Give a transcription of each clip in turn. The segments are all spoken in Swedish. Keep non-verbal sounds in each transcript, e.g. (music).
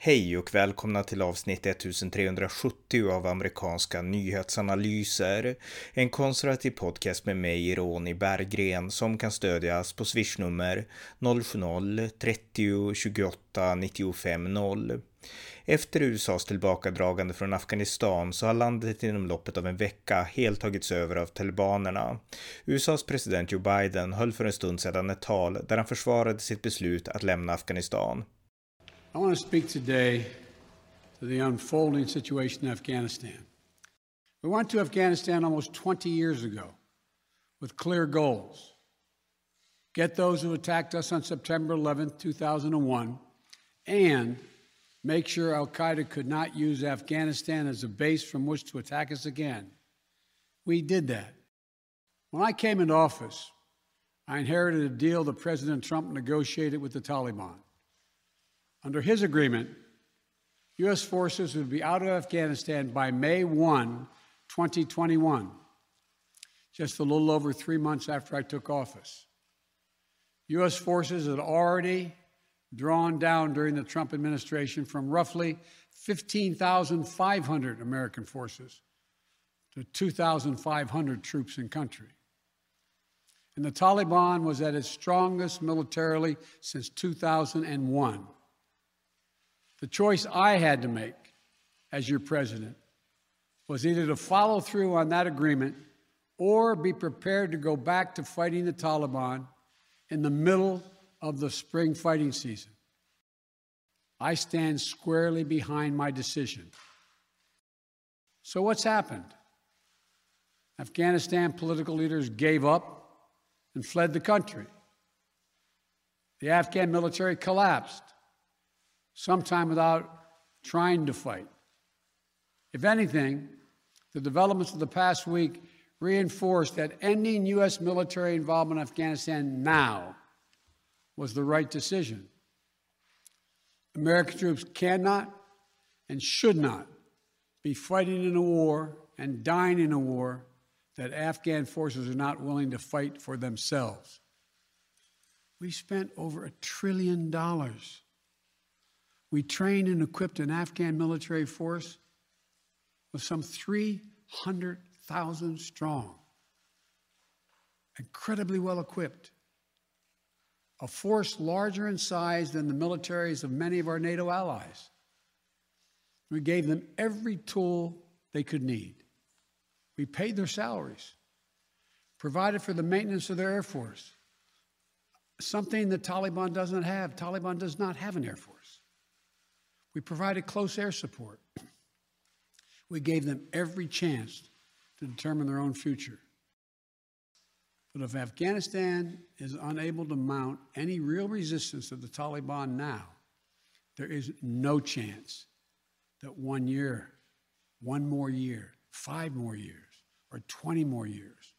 Hej och välkomna till avsnitt 1370 av amerikanska nyhetsanalyser. En konservativ podcast med mig, Ronny Berggren, som kan stödjas på swishnummer 070-30 28 95 0. Efter USAs tillbakadragande från Afghanistan så har landet inom loppet av en vecka helt tagits över av talibanerna. USAs president Joe Biden höll för en stund sedan ett tal där han försvarade sitt beslut att lämna Afghanistan. I want to speak today to the unfolding situation in Afghanistan. We went to Afghanistan almost 20 years ago with clear goals get those who attacked us on September 11, 2001, and make sure Al Qaeda could not use Afghanistan as a base from which to attack us again. We did that. When I came into office, I inherited a deal that President Trump negotiated with the Taliban. Under his agreement, U.S. forces would be out of Afghanistan by May 1, 2021, just a little over three months after I took office. U.S. forces had already drawn down during the Trump administration from roughly 15,500 American forces to 2,500 troops in country. And the Taliban was at its strongest militarily since 2001. The choice I had to make as your president was either to follow through on that agreement or be prepared to go back to fighting the Taliban in the middle of the spring fighting season. I stand squarely behind my decision. So, what's happened? Afghanistan political leaders gave up and fled the country. The Afghan military collapsed sometime without trying to fight. If anything, the developments of the past week reinforced that ending U.S. military involvement in Afghanistan now was the right decision. American troops cannot and should not be fighting in a war and dying in a war that Afghan forces are not willing to fight for themselves. We spent over a trillion dollars we trained and equipped an Afghan military force of some 300,000 strong, incredibly well equipped, a force larger in size than the militaries of many of our NATO allies. We gave them every tool they could need. We paid their salaries, provided for the maintenance of their Air Force, something the Taliban doesn't have. Taliban does not have an Air Force. We provided close air support. We gave them every chance to determine their own future. But if Afghanistan is unable to mount any real resistance to the Taliban now, there is no chance that one year, one more year, five more years, or 20 more years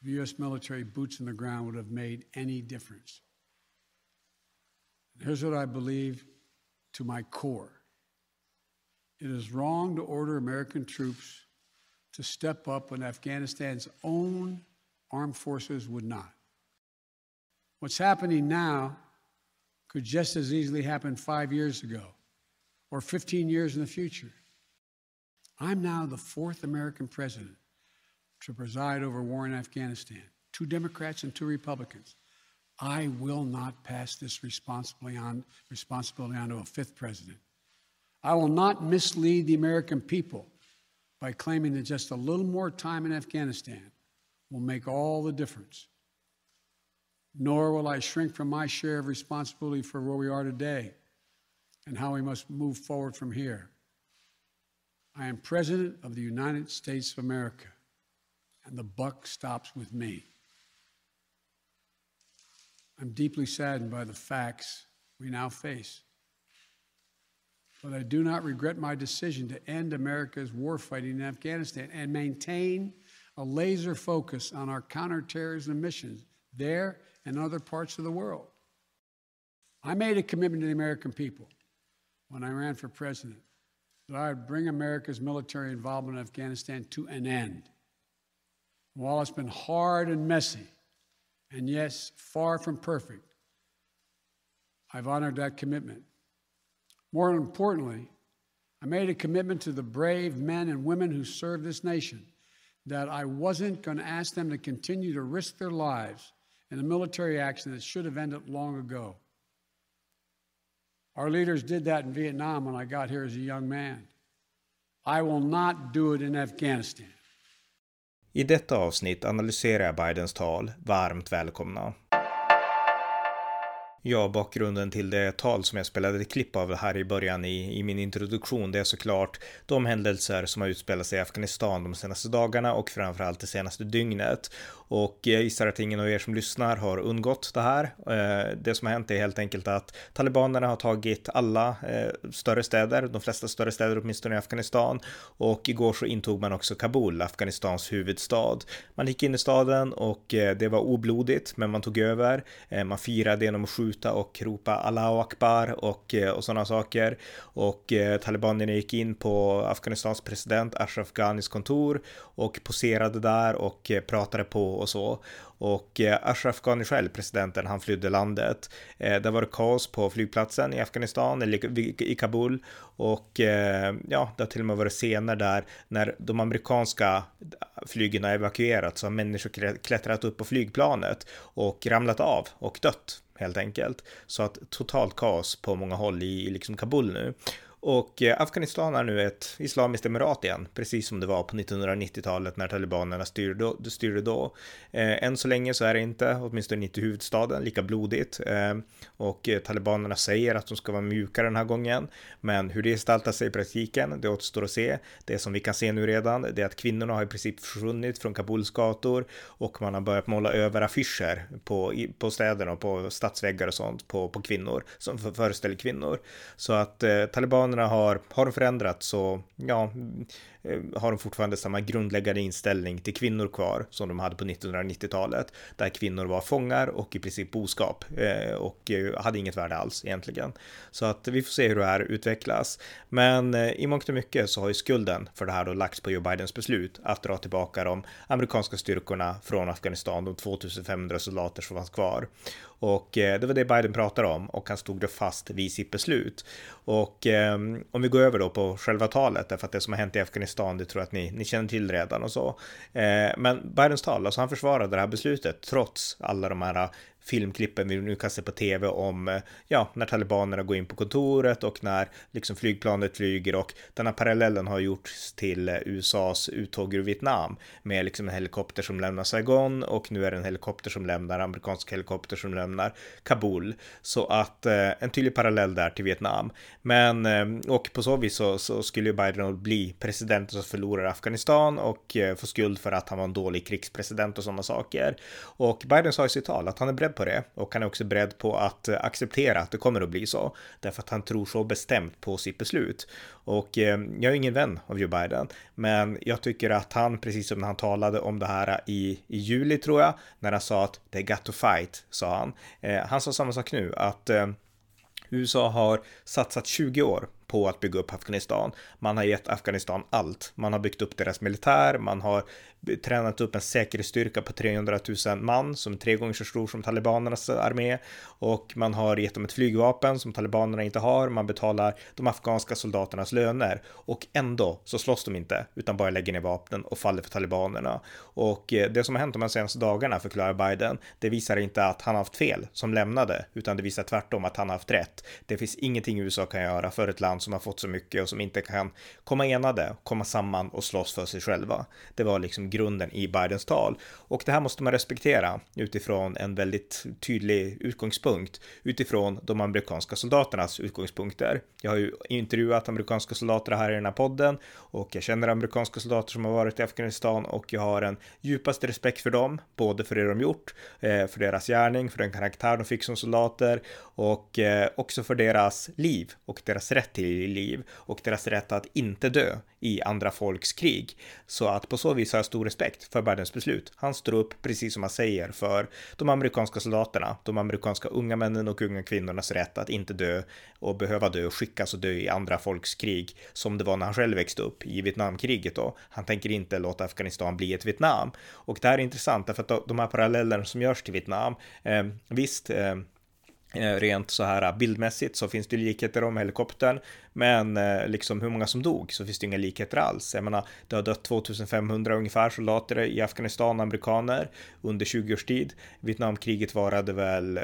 of U.S. military boots on the ground would have made any difference. Here's what I believe to my core. It is wrong to order American troops to step up when Afghanistan's own armed forces would not. What's happening now could just as easily happen five years ago or 15 years in the future. I'm now the fourth American president to preside over war in Afghanistan, two Democrats and two Republicans. I will not pass this responsibility on, responsibility on to a fifth president. I will not mislead the American people by claiming that just a little more time in Afghanistan will make all the difference. Nor will I shrink from my share of responsibility for where we are today and how we must move forward from here. I am President of the United States of America, and the buck stops with me. I'm deeply saddened by the facts we now face. But I do not regret my decision to end America's warfighting in Afghanistan and maintain a laser focus on our counterterrorism missions there and other parts of the world. I made a commitment to the American people when I ran for president that I would bring America's military involvement in Afghanistan to an end. While it's been hard and messy, and yes, far from perfect, I've honored that commitment. More importantly, I made a commitment to the brave men and women who serve this nation that I wasn't going to ask them to continue to risk their lives in a military action that should have ended long ago. Our leaders did that in Vietnam when I got here as a young man. I will not do it in Afghanistan. I detta avsnitt analyserar jag Bidens tal. Varmt välkomna. Ja, bakgrunden till det tal som jag spelade ett klipp av här i början i, i min introduktion, det är såklart de händelser som har utspelat sig i Afghanistan de senaste dagarna och framförallt det senaste dygnet. Och jag gissar att ingen av er som lyssnar har undgått det här. Eh, det som har hänt är helt enkelt att talibanerna har tagit alla eh, större städer, de flesta större städer åtminstone i Afghanistan. Och igår så intog man också Kabul, Afghanistans huvudstad. Man gick in i staden och eh, det var oblodigt, men man tog över. Man firade genom att skjuta och ropa Allahu Akbar och, och sådana saker. Och talibanerna gick in på Afghanistans president Ashraf Ghanis kontor och poserade där och pratade på och så. Och eh, Ashraf Ghani själv, presidenten, han flydde landet. Eh, det var kaos på flygplatsen i Afghanistan, eller i Kabul. Och eh, ja, det har till och med varit scener där när de amerikanska flygen har evakuerats så har människor klättrat upp på flygplanet och ramlat av och dött helt enkelt. Så att totalt kaos på många håll i, i liksom Kabul nu. Och eh, Afghanistan är nu ett islamiskt emirat igen, precis som det var på 1990-talet när talibanerna styrde då. Styrde då. Eh, än så länge så är det inte, åtminstone inte i huvudstaden, lika blodigt. Eh, och talibanerna säger att de ska vara mjukare den här gången. Men hur det gestaltar sig i praktiken, det återstår att se. Det som vi kan se nu redan, det är att kvinnorna har i princip försvunnit från Kabuls gator och man har börjat måla över affischer på, på städerna och på stadsväggar och sånt på, på kvinnor som föreställer kvinnor. Så att eh, talibanerna förhållandena har, har förändrats så ja, Eh, har de fortfarande samma grundläggande inställning till kvinnor kvar som de hade på 1990-talet, där kvinnor var fångar och i princip boskap eh, och eh, hade inget värde alls egentligen. Så att vi får se hur det här utvecklas. Men i mångt och mycket så har ju skulden för det här då lagts på Joe Bidens beslut att dra tillbaka de amerikanska styrkorna från Afghanistan, de 2500 soldater som fanns kvar. Och det var det Biden pratade om och han stod då fast vid sitt beslut. Och ehm, om vi går över då på själva talet, därför att det som har hänt i Afghanistan stan, det tror jag att ni, ni känner till redan och så. Eh, men Bidens tal, alltså han försvarade det här beslutet trots alla de här filmklippen vi nu kan se på tv om, eh, ja, när talibanerna går in på kontoret och när liksom flygplanet flyger och den här parallellen har gjorts till eh, USAs uttåg ur Vietnam med liksom en helikopter som lämnar Saigon och nu är det en helikopter som lämnar, amerikansk helikopter som lämnar Kabul. Så att eh, en tydlig parallell där till Vietnam. Men, eh, och på så vis så, så skulle ju Biden bli president som förlorar Afghanistan och få skuld för att han var en dålig krigspresident och sådana saker. Och Biden sa i sitt tal att han är beredd på det och han är också beredd på att acceptera att det kommer att bli så därför att han tror så bestämt på sitt beslut. Och eh, jag är ingen vän av Joe Biden, men jag tycker att han, precis som när han talade om det här i, i juli tror jag, när han sa att they got to fight, sa han. Eh, han sa samma sak nu, att eh, USA har satsat 20 år på att bygga upp Afghanistan. Man har gett Afghanistan allt. Man har byggt upp deras militär, man har tränat upp en säkerhetsstyrka på 300 000 man som är tre gånger så stor som talibanernas armé och man har gett dem ett flygvapen som talibanerna inte har. Man betalar de afghanska soldaternas löner och ändå så slåss de inte utan bara lägger ner vapnen och faller för talibanerna. Och eh, det som har hänt de senaste dagarna förklarar Biden, det visar inte att han har haft fel som lämnade utan det visar tvärtom att han har haft rätt. Det finns ingenting USA kan göra för ett land som har fått så mycket och som inte kan komma enade, komma samman och slåss för sig själva. Det var liksom grunden i Bidens tal. Och det här måste man respektera utifrån en väldigt tydlig utgångspunkt, utifrån de amerikanska soldaternas utgångspunkter. Jag har ju intervjuat amerikanska soldater här i den här podden och jag känner amerikanska soldater som har varit i Afghanistan och jag har en djupaste respekt för dem, både för det de gjort, eh, för deras gärning, för den karaktär de fick som soldater och eh, också för deras liv och deras rätt till liv och deras rätt att inte dö i andra folks krig. Så att på så vis har jag stor respekt för Bidens beslut. Han står upp, precis som han säger, för de amerikanska soldaterna, de amerikanska unga männen och unga kvinnornas rätt att inte dö och behöva dö och skickas och dö i andra folks krig, som det var när han själv växte upp i Vietnamkriget då. Han tänker inte låta Afghanistan bli ett Vietnam. Och det här är intressant därför att de här parallellerna som görs till Vietnam, eh, visst, eh, Eh, Eh, rent så här äh, bildmässigt så finns det likheter om helikoptern, men eh, liksom hur många som dog så finns det inga likheter alls. Jag menar, det har dött 2500 ungefär soldater i Afghanistan, amerikaner, under 20 års tid. Vietnamkriget varade väl eh,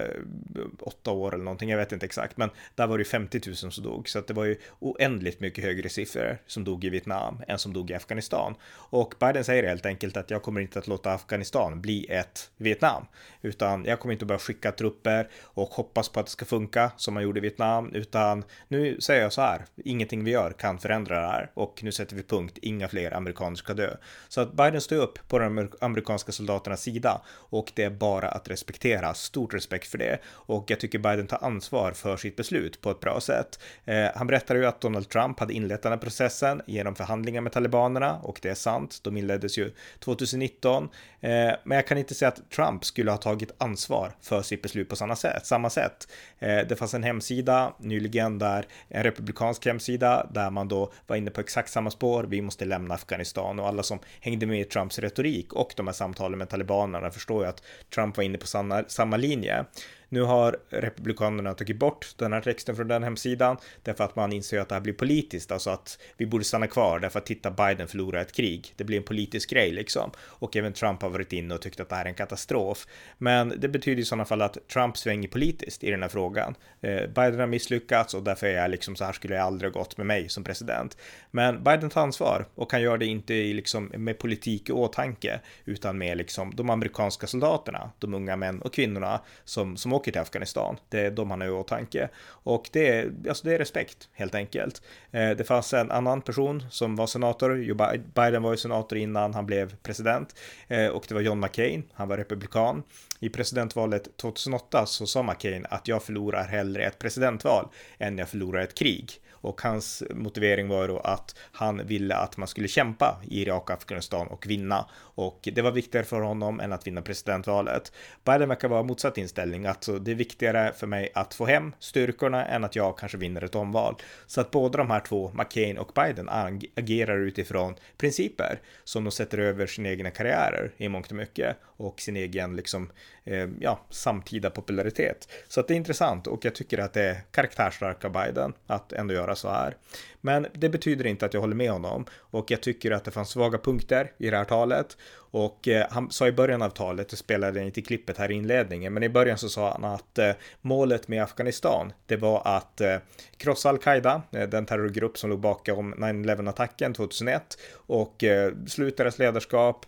åtta år eller någonting, jag vet inte exakt, men där var det 50 000 som dog, så att det var ju oändligt mycket högre siffror som dog i Vietnam än som dog i Afghanistan. Och Biden säger helt enkelt att jag kommer inte att låta Afghanistan bli ett Vietnam, utan jag kommer inte att börja skicka trupper och hoppas på att det ska funka som man gjorde i Vietnam, utan nu säger jag så här, ingenting vi gör kan förändra det här och nu sätter vi punkt, inga fler amerikaner ska dö. Så att Biden står upp på de amerikanska soldaternas sida och det är bara att respektera, stort respekt för det och jag tycker Biden tar ansvar för sitt beslut på ett bra sätt. Eh, han berättar ju att Donald Trump hade inlett den här processen genom förhandlingar med talibanerna och det är sant, de inleddes ju 2019. Eh, men jag kan inte säga att Trump skulle ha tagit ansvar för sitt beslut på samma sätt. Samma sätt sätt. Eh, det fanns en hemsida nyligen där en republikansk hemsida där man då var inne på exakt samma spår. Vi måste lämna Afghanistan och alla som hängde med i Trumps retorik och de här samtalen med talibanerna förstår ju att Trump var inne på samma, samma linje. Nu har Republikanerna tagit bort den här texten från den hemsidan därför att man inser att det här blir politiskt, alltså att vi borde stanna kvar därför att titta Biden förlorar ett krig. Det blir en politisk grej liksom. Och även Trump har varit inne och tyckt att det här är en katastrof. Men det betyder i sådana fall att Trump svänger politiskt i den här frågan. Eh, Biden har misslyckats och därför är jag liksom så här skulle jag aldrig ha gått med mig som president. Men Biden tar ansvar och han gör det inte i liksom med politik i åtanke utan med liksom de amerikanska soldaterna, de unga män och kvinnorna som, som åker till Afghanistan. Det är de han har i åtanke. Och det är, alltså det är respekt helt enkelt. Eh, det fanns en annan person som var senator. Joe Biden var ju senator innan han blev president. Eh, och det var John McCain. Han var republikan. I presidentvalet 2008 så sa McCain att jag förlorar hellre ett presidentval än jag förlorar ett krig. Och hans motivering var då att han ville att man skulle kämpa i Irak och Afghanistan och vinna. Och det var viktigare för honom än att vinna presidentvalet. Biden verkar vara motsatt inställning, att det är viktigare för mig att få hem styrkorna än att jag kanske vinner ett omval. Så att båda de här två, McCain och Biden, agerar utifrån principer som de sätter över sina egna karriärer i mångt och mycket och sin egen liksom, eh, ja, samtida popularitet. Så att det är intressant och jag tycker att det är karaktärstarka Biden att ändå göra så här. Men det betyder inte att jag håller med honom och jag tycker att det fanns svaga punkter i det här talet och eh, han sa i början av talet, det spelade inte i klippet här i inledningen, men i början så sa han att eh, målet med Afghanistan, det var att eh, krossa al-Qaida, den terrorgrupp som låg bakom 9-11 attacken 2001 och sluta deras ledarskap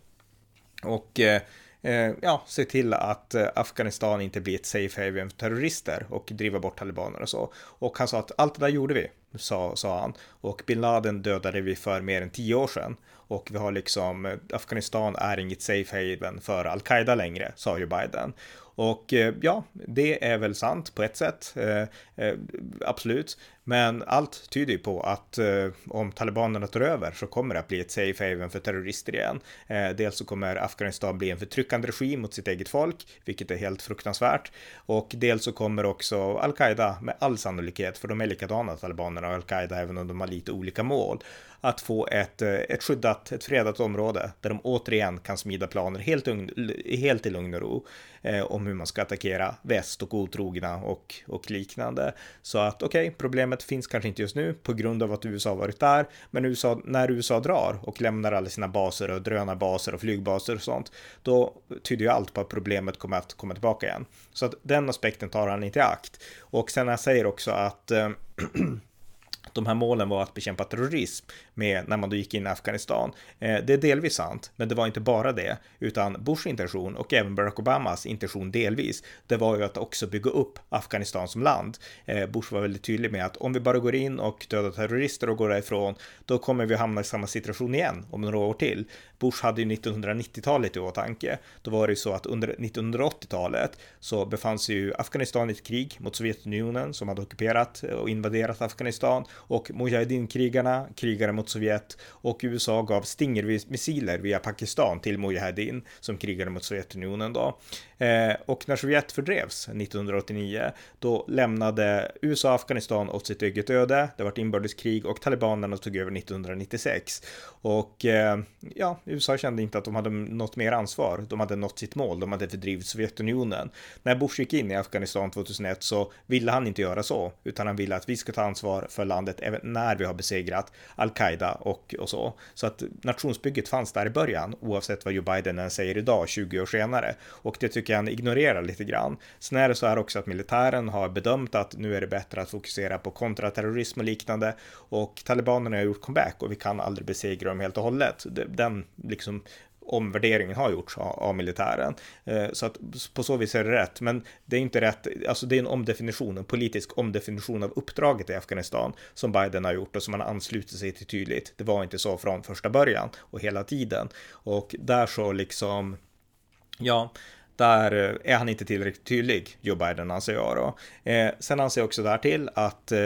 och ja, se till att Afghanistan inte blir ett safe haven för terrorister och driva bort talibaner och så. Och han sa att allt det där gjorde vi, sa, sa han. Och bin Laden dödade vi för mer än tio år sedan. Och vi har liksom, eh, Afghanistan är inget safe haven för al-Qaida längre, sa ju Biden. Och eh, ja, det är väl sant på ett sätt, eh, eh, absolut. Men allt tyder ju på att eh, om talibanerna tar över så kommer det att bli ett safe haven för terrorister igen. Eh, dels så kommer Afghanistan bli en förtryckande regim mot sitt eget folk, vilket är helt fruktansvärt. Och dels så kommer också al-Qaida med all sannolikhet, för de är likadana talibanerna och al-Qaida även om de har lite olika mål, att få ett, eh, ett skyddat, ett fredat område där de återigen kan smida planer helt, helt i lugn och ro eh, om hur man ska attackera väst och otrogna och, och liknande. Så att okej, okay, problemet finns kanske inte just nu på grund av att USA varit där, men USA, när USA drar och lämnar alla sina baser och drönarbaser och flygbaser och sånt, då tyder ju allt på att problemet kommer att komma tillbaka igen. Så att den aspekten tar han inte i akt. Och sen han säger också att eh, (clears throat) de här målen var att bekämpa terrorism med när man då gick in i Afghanistan. Eh, det är delvis sant, men det var inte bara det, utan Bush intention och även Barack Obamas intention delvis, det var ju att också bygga upp Afghanistan som land. Eh, Bush var väldigt tydlig med att om vi bara går in och dödar terrorister och går därifrån, då kommer vi hamna i samma situation igen om några år till. Bush hade ju 1990-talet i åtanke. Då var det ju så att under 1980-talet så befann sig ju Afghanistan i ett krig mot Sovjetunionen som hade ockuperat och invaderat Afghanistan och Mujahedin-krigarna krigade mot Sovjet och USA gav Stinger-missiler via Pakistan till Mujahedin som krigade mot Sovjetunionen då. Eh, och när Sovjet fördrevs 1989, då lämnade USA Afghanistan åt sitt eget öde. Det var inbördeskrig och talibanerna tog över 1996. Och eh, ja, USA kände inte att de hade något mer ansvar. De hade nått sitt mål. De hade fördrivit Sovjetunionen. När Bush gick in i Afghanistan 2001 så ville han inte göra så, utan han ville att vi ska ta ansvar för landet även när vi har besegrat al-Qaida och, och så. Så att nationsbygget fanns där i början, oavsett vad Joe Biden än säger idag, 20 år senare. Och det tycker jag han ignorerar lite grann. Sen är det så här också att militären har bedömt att nu är det bättre att fokusera på kontraterrorism och liknande och talibanerna har gjort comeback och vi kan aldrig besegra dem helt och hållet. Den liksom omvärderingen har gjorts av, militären. Eh, så att på så vis är det rätt, men det är inte rätt. Alltså det är en omdefinition, en politisk omdefinition av uppdraget i Afghanistan som Biden har gjort och som han ansluter sig till tydligt. Det var inte så från första början och hela tiden. Och där så liksom, ja, där eh, är han inte tillräckligt tydlig, Joe Biden anser jag då. Eh, sen anser jag också därtill att eh,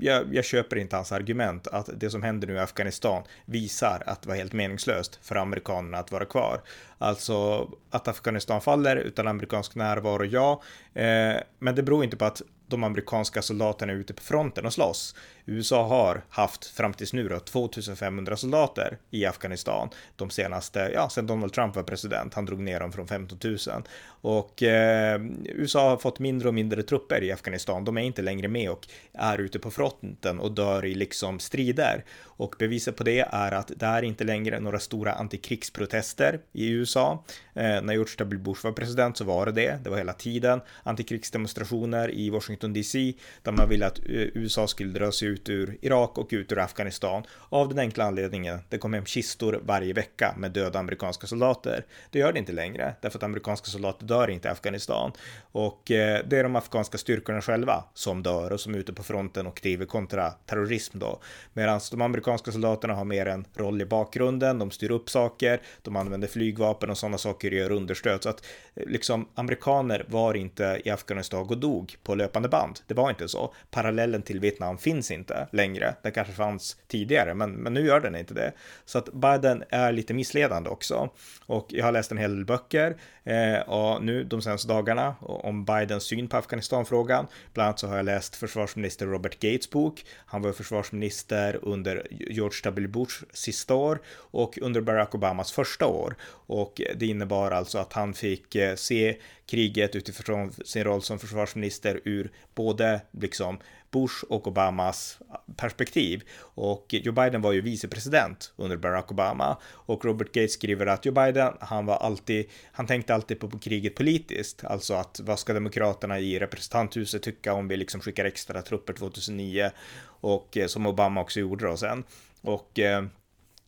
jag, jag, köper inte hans argument att det som händer nu i Afghanistan visar att det var helt meningslöst för amerikanerna att vara kvar. Alltså att Afghanistan faller utan amerikansk närvaro, ja. Eh, men det beror inte på att de amerikanska soldaterna är ute på fronten och slåss. USA har haft fram tills nu då 2500 soldater i Afghanistan de senaste, ja, sedan Donald Trump var president. Han drog ner dem från 15 000 och eh, USA har fått mindre och mindre trupper i Afghanistan. De är inte längre med och är ute på fronten och dör i liksom strider. Och beviset på det är att det är inte längre några stora antikrigsprotester i USA. Eh, när George W. Bush var president så var det det. Det var hela tiden antikrigsdemonstrationer i Washington DC där man ville att eh, USA skulle dra sig ut ur Irak och ut ur Afghanistan av den enkla anledningen det kom hem kistor varje vecka med döda amerikanska soldater. Det gör det inte längre därför att amerikanska soldater dör inte i Afghanistan och eh, det är de afghanska styrkorna själva som dör och som är ute på fronten och driver kontra terrorism då. Medan de amerikanska soldaterna har mer en roll i bakgrunden, de styr upp saker, de använder flygvapen och sådana saker och gör understöd. Så att eh, liksom amerikaner var inte i Afghanistan och dog på löpande band. Det var inte så. Parallellen till Vietnam finns inte längre. Den kanske fanns tidigare, men, men nu gör den inte det. Så att Biden är lite missledande också. Och jag har läst en hel del böcker eh, och nu de senaste dagarna om Bidens syn på Afghanistan-frågan. Bland annat så har jag läst försvarsminister Robert Gates bok. Han var försvarsminister under George W. Bush sista år och under Barack Obamas första år. Och det innebar alltså att han fick eh, se kriget utifrån sin roll som försvarsminister ur både liksom Bush och Obamas perspektiv. Och Joe Biden var ju vicepresident under Barack Obama och Robert Gates skriver att Joe Biden, han var alltid, han tänkte alltid på, kriget politiskt, alltså att vad ska demokraterna i representanthuset tycka om vi liksom skickar extra trupper 2009 och eh, som Obama också gjorde då sen. Och eh,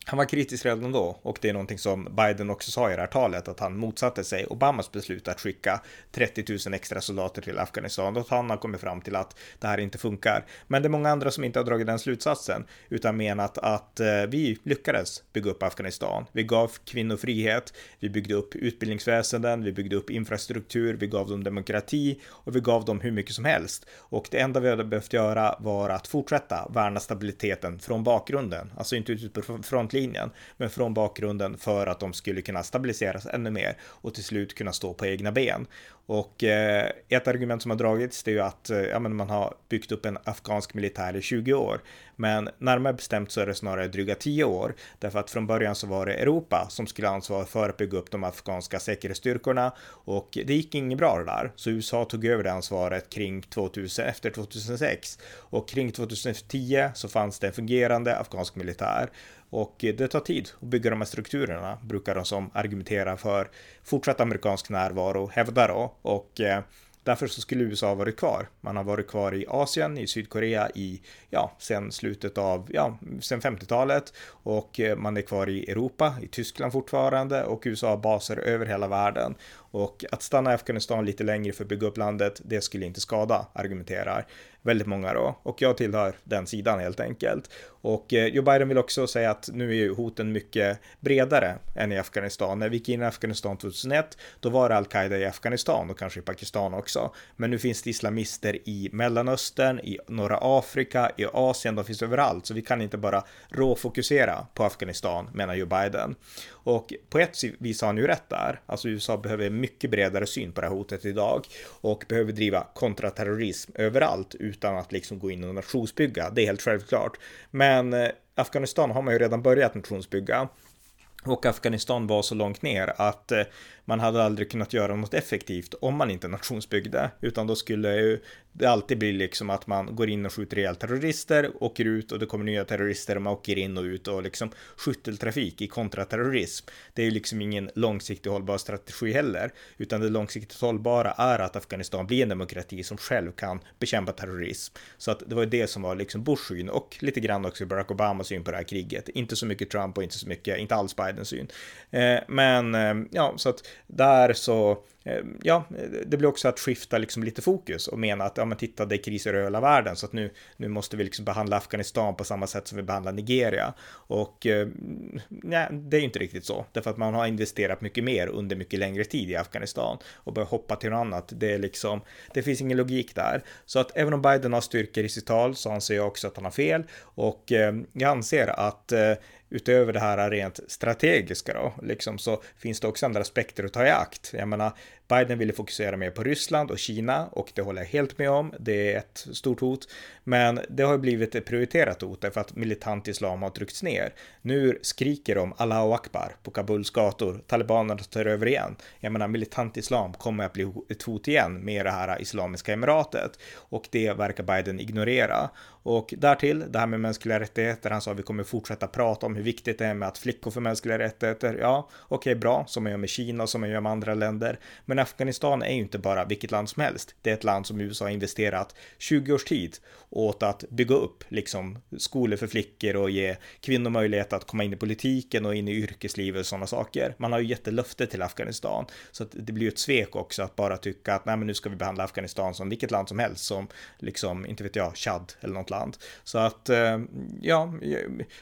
han var kritisk redan då och det är någonting som Biden också sa i det här talet att han motsatte sig Obamas beslut att skicka 30 000 extra soldater till Afghanistan och han har kommit fram till att det här inte funkar. Men det är många andra som inte har dragit den slutsatsen utan menat att eh, vi lyckades bygga upp Afghanistan. Vi gav kvinnor frihet, vi byggde upp utbildningsväsenden, vi byggde upp infrastruktur, vi gav dem demokrati och vi gav dem hur mycket som helst. Och det enda vi hade behövt göra var att fortsätta värna stabiliteten från bakgrunden, alltså inte utifrån frontlinjen, men från bakgrunden för att de skulle kunna stabiliseras ännu mer och till slut kunna stå på egna ben. Och eh, ett argument som har dragits det är ju att eh, ja, men man har byggt upp en afghansk militär i 20 år. Men närmare bestämt så är det snarare dryga 10 år. Därför att från början så var det Europa som skulle ansvara för att bygga upp de afghanska säkerhetsstyrkorna. Och det gick inget bra det där. Så USA tog över det ansvaret kring 2000, efter 2006. Och kring 2010 så fanns det en fungerande afghansk militär. Och det tar tid att bygga de här strukturerna, brukar de som argumenterar för fortsatt amerikansk närvaro hävda då. Och eh, Därför så skulle USA ha varit kvar. Man har varit kvar i Asien, i Sydkorea i, ja, sen slutet av, ja, sen 50-talet och eh, man är kvar i Europa, i Tyskland fortfarande och USA har baser över hela världen. Och att stanna i Afghanistan lite längre för att bygga upp landet, det skulle inte skada, argumenterar väldigt många då. Och jag tillhör den sidan helt enkelt. Och eh, Joe Biden vill också säga att nu är ju hoten mycket bredare än i Afghanistan. När vi gick in i Afghanistan 2001, då var det al-Qaida i Afghanistan och kanske i Pakistan också. Men nu finns det islamister i Mellanöstern, i norra Afrika, i Asien, de finns överallt. Så vi kan inte bara råfokusera på Afghanistan, menar Joe Biden. Och på ett vis har han ju rätt där. Alltså USA behöver mycket bredare syn på det här hotet idag och behöver driva kontraterrorism överallt utan att liksom gå in och nationsbygga. Det är helt självklart. Men eh, Afghanistan har man ju redan börjat nationsbygga. Och Afghanistan var så långt ner att eh, man hade aldrig kunnat göra något effektivt om man inte nationsbyggde, utan då skulle ju det alltid bli liksom att man går in och skjuter ihjäl terrorister, åker ut och det kommer nya terrorister och man åker in och ut och liksom skytteltrafik i kontraterrorism. Det är ju liksom ingen långsiktig hållbar strategi heller, utan det långsiktigt hållbara är att Afghanistan blir en demokrati som själv kan bekämpa terrorism. Så att det var det som var liksom Bushs syn och lite grann också Barack Obamas syn på det här kriget. Inte så mycket Trump och inte så mycket, inte alls Bidens syn. Eh, men eh, ja, så att där så eh, ja, det blir också att skifta liksom lite fokus och mena att ja, men titta, det är kriser i hela världen så att nu, nu måste vi liksom behandla Afghanistan på samma sätt som vi behandlar Nigeria. Och eh, nej, det är ju inte riktigt så, därför att man har investerat mycket mer under mycket längre tid i Afghanistan och börja hoppa till något annat. Det är liksom, det finns ingen logik där. Så att även om Biden har styrkor i sitt tal så anser jag också att han har fel och eh, jag anser att utöver det här rent strategiska då, liksom så finns det också andra aspekter att ta i akt. Jag menar, Biden ville fokusera mer på Ryssland och Kina och det håller jag helt med om. Det är ett stort hot, men det har blivit ett prioriterat hot därför att militant islam har tryckts ner. Nu skriker de Allahu Akbar på Kabuls gator. Talibanerna tar över igen. Jag menar, militant islam kommer att bli ett hot igen med det här islamiska emiratet och det verkar Biden ignorera. Och därtill det här med mänskliga rättigheter. Han sa att vi kommer fortsätta prata om hur viktigt det är med att flickor får mänskliga rättigheter. Ja, okej, okay, bra, som man gör med Kina, och som man gör med andra länder. Men men Afghanistan är ju inte bara vilket land som helst. Det är ett land som USA har investerat 20 års tid åt att bygga upp liksom skolor för flickor och ge kvinnor möjlighet att komma in i politiken och in i yrkeslivet och sådana saker. Man har ju gett löfte till Afghanistan så att det blir ju ett svek också att bara tycka att nej, men nu ska vi behandla Afghanistan som vilket land som helst som liksom inte vet jag Chad eller något land. Så att eh, ja,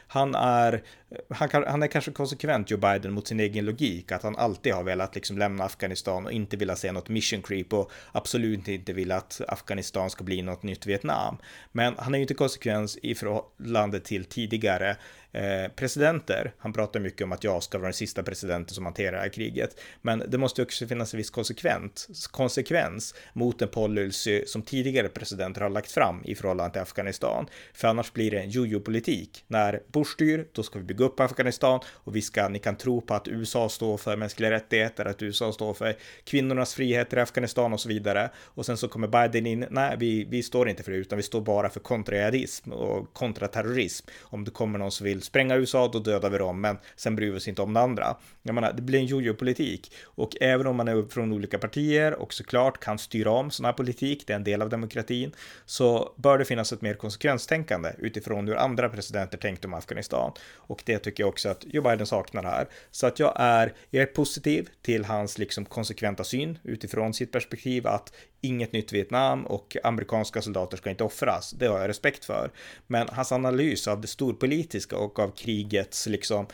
han är han, kan, han är kanske konsekvent Joe Biden mot sin egen logik att han alltid har velat liksom lämna Afghanistan och inte vilja se något mission creep och absolut inte vilja att Afghanistan ska bli något nytt Vietnam. Men han är ju inte konsekvens i förhållande till tidigare Eh, presidenter. Han pratar mycket om att jag ska vara den sista presidenten som hanterar det här kriget. Men det måste också finnas en viss konsekvens, konsekvens mot en policy som tidigare presidenter har lagt fram i förhållande till Afghanistan. För annars blir det en jojo-politik. När Bush styr, då ska vi bygga upp Afghanistan och vi ska, ni kan tro på att USA står för mänskliga rättigheter, att USA står för kvinnornas friheter i Afghanistan och så vidare. Och sen så kommer Biden in, nej, vi, vi står inte för det, utan vi står bara för kontrajihadism och kontraterrorism. Om det kommer någon som vill spränga USA, då dödar vi dem, men sen bryr vi oss inte om det andra. Jag menar, det blir en jojo-politik och även om man är från olika partier och såklart kan styra om sån här politik, det är en del av demokratin, så bör det finnas ett mer konsekvenstänkande utifrån hur andra presidenter tänkte om Afghanistan. Och det tycker jag också att Joe Biden saknar här. Så att jag är, jag är positiv till hans liksom konsekventa syn utifrån sitt perspektiv att inget nytt Vietnam och amerikanska soldater ska inte offras. Det har jag respekt för. Men hans analys av det storpolitiska och av krigets, liksom,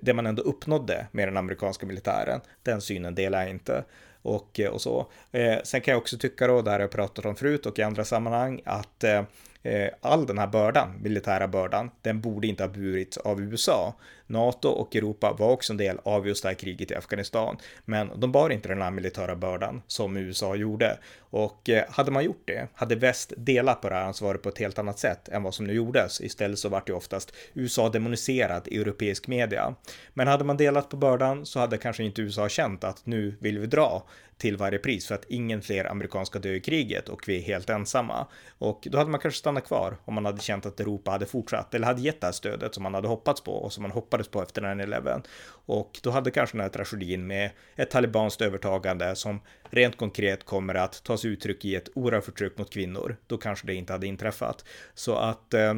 det man ändå uppnådde med den amerikanska militären, den synen delar jag inte. Och, eh, och så. Eh, sen kan jag också tycka då, där jag pratat om förut och i andra sammanhang, att eh, Eh, all den här bördan, militära bördan, den borde inte ha burits av USA. NATO och Europa var också en del av just det här kriget i Afghanistan, men de bar inte den här militära bördan som USA gjorde. Och eh, hade man gjort det, hade väst delat på det här ansvaret på ett helt annat sätt än vad som nu gjordes. Istället så vart det oftast USA demoniserat i europeisk media. Men hade man delat på bördan så hade kanske inte USA känt att nu vill vi dra till varje pris för att ingen fler amerikanska dö i kriget och vi är helt ensamma. Och då hade man kanske stannat kvar om man hade känt att Europa hade fortsatt eller hade gett det här stödet som man hade hoppats på och som man hoppades på efter 9-11. Och då hade kanske den här tragedin med ett talibanskt övertagande som rent konkret kommer att ta sig uttryck i ett oerhört förtryck mot kvinnor. Då kanske det inte hade inträffat. Så att eh,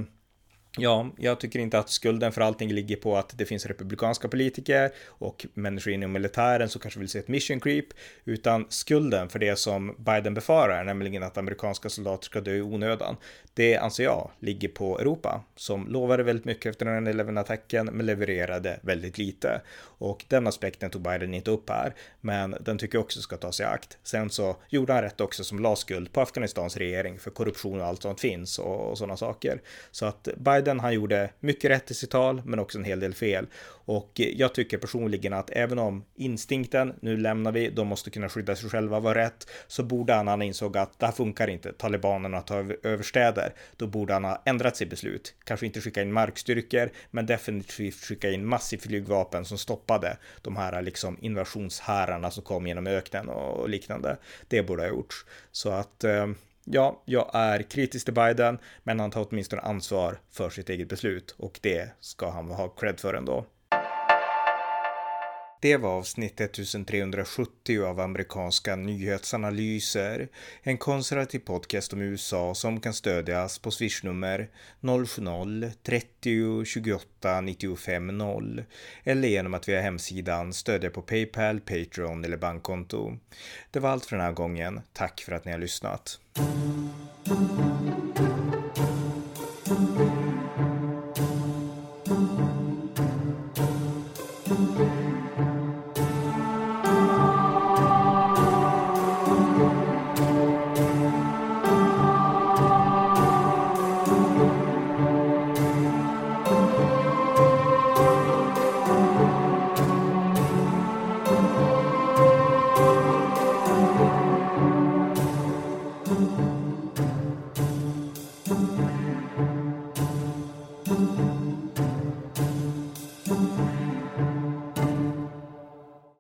Ja, jag tycker inte att skulden för allting ligger på att det finns republikanska politiker och människor inom militären som kanske vill se ett mission creep, utan skulden för det som Biden befarar, nämligen att amerikanska soldater ska dö i onödan, det anser jag ligger på Europa som lovade väldigt mycket efter den 11-attacken men levererade väldigt lite. Och den aspekten tog Biden inte upp här, men den tycker jag också ska tas i akt. Sen så gjorde han rätt också som la skuld på Afghanistans regering för korruption och allt sånt finns och, och sådana saker. Så att Biden Biden, han gjorde mycket rätt i sitt tal, men också en hel del fel. Och jag tycker personligen att även om instinkten, nu lämnar vi, de måste kunna skydda sig själva, var rätt, så borde han, han insåg att det här funkar inte, talibanerna tar över städer, då borde han ha ändrat sitt beslut. Kanske inte skicka in markstyrkor, men definitivt skicka in massiv flygvapen som stoppade de här liksom invasionshärarna som kom genom öknen och liknande. Det borde ha gjorts. Så att eh, ja, jag är kritisk till Biden, men han tar åtminstone ansvar för sitt eget beslut och det ska han ha cred för ändå. Det var avsnitt 1370 av amerikanska nyhetsanalyser. En konservativ podcast om USA som kan stödjas på swishnummer 070-30 28 95 0 eller genom att via hemsidan stödja på Paypal, Patreon eller bankkonto. Det var allt för den här gången. Tack för att ni har lyssnat.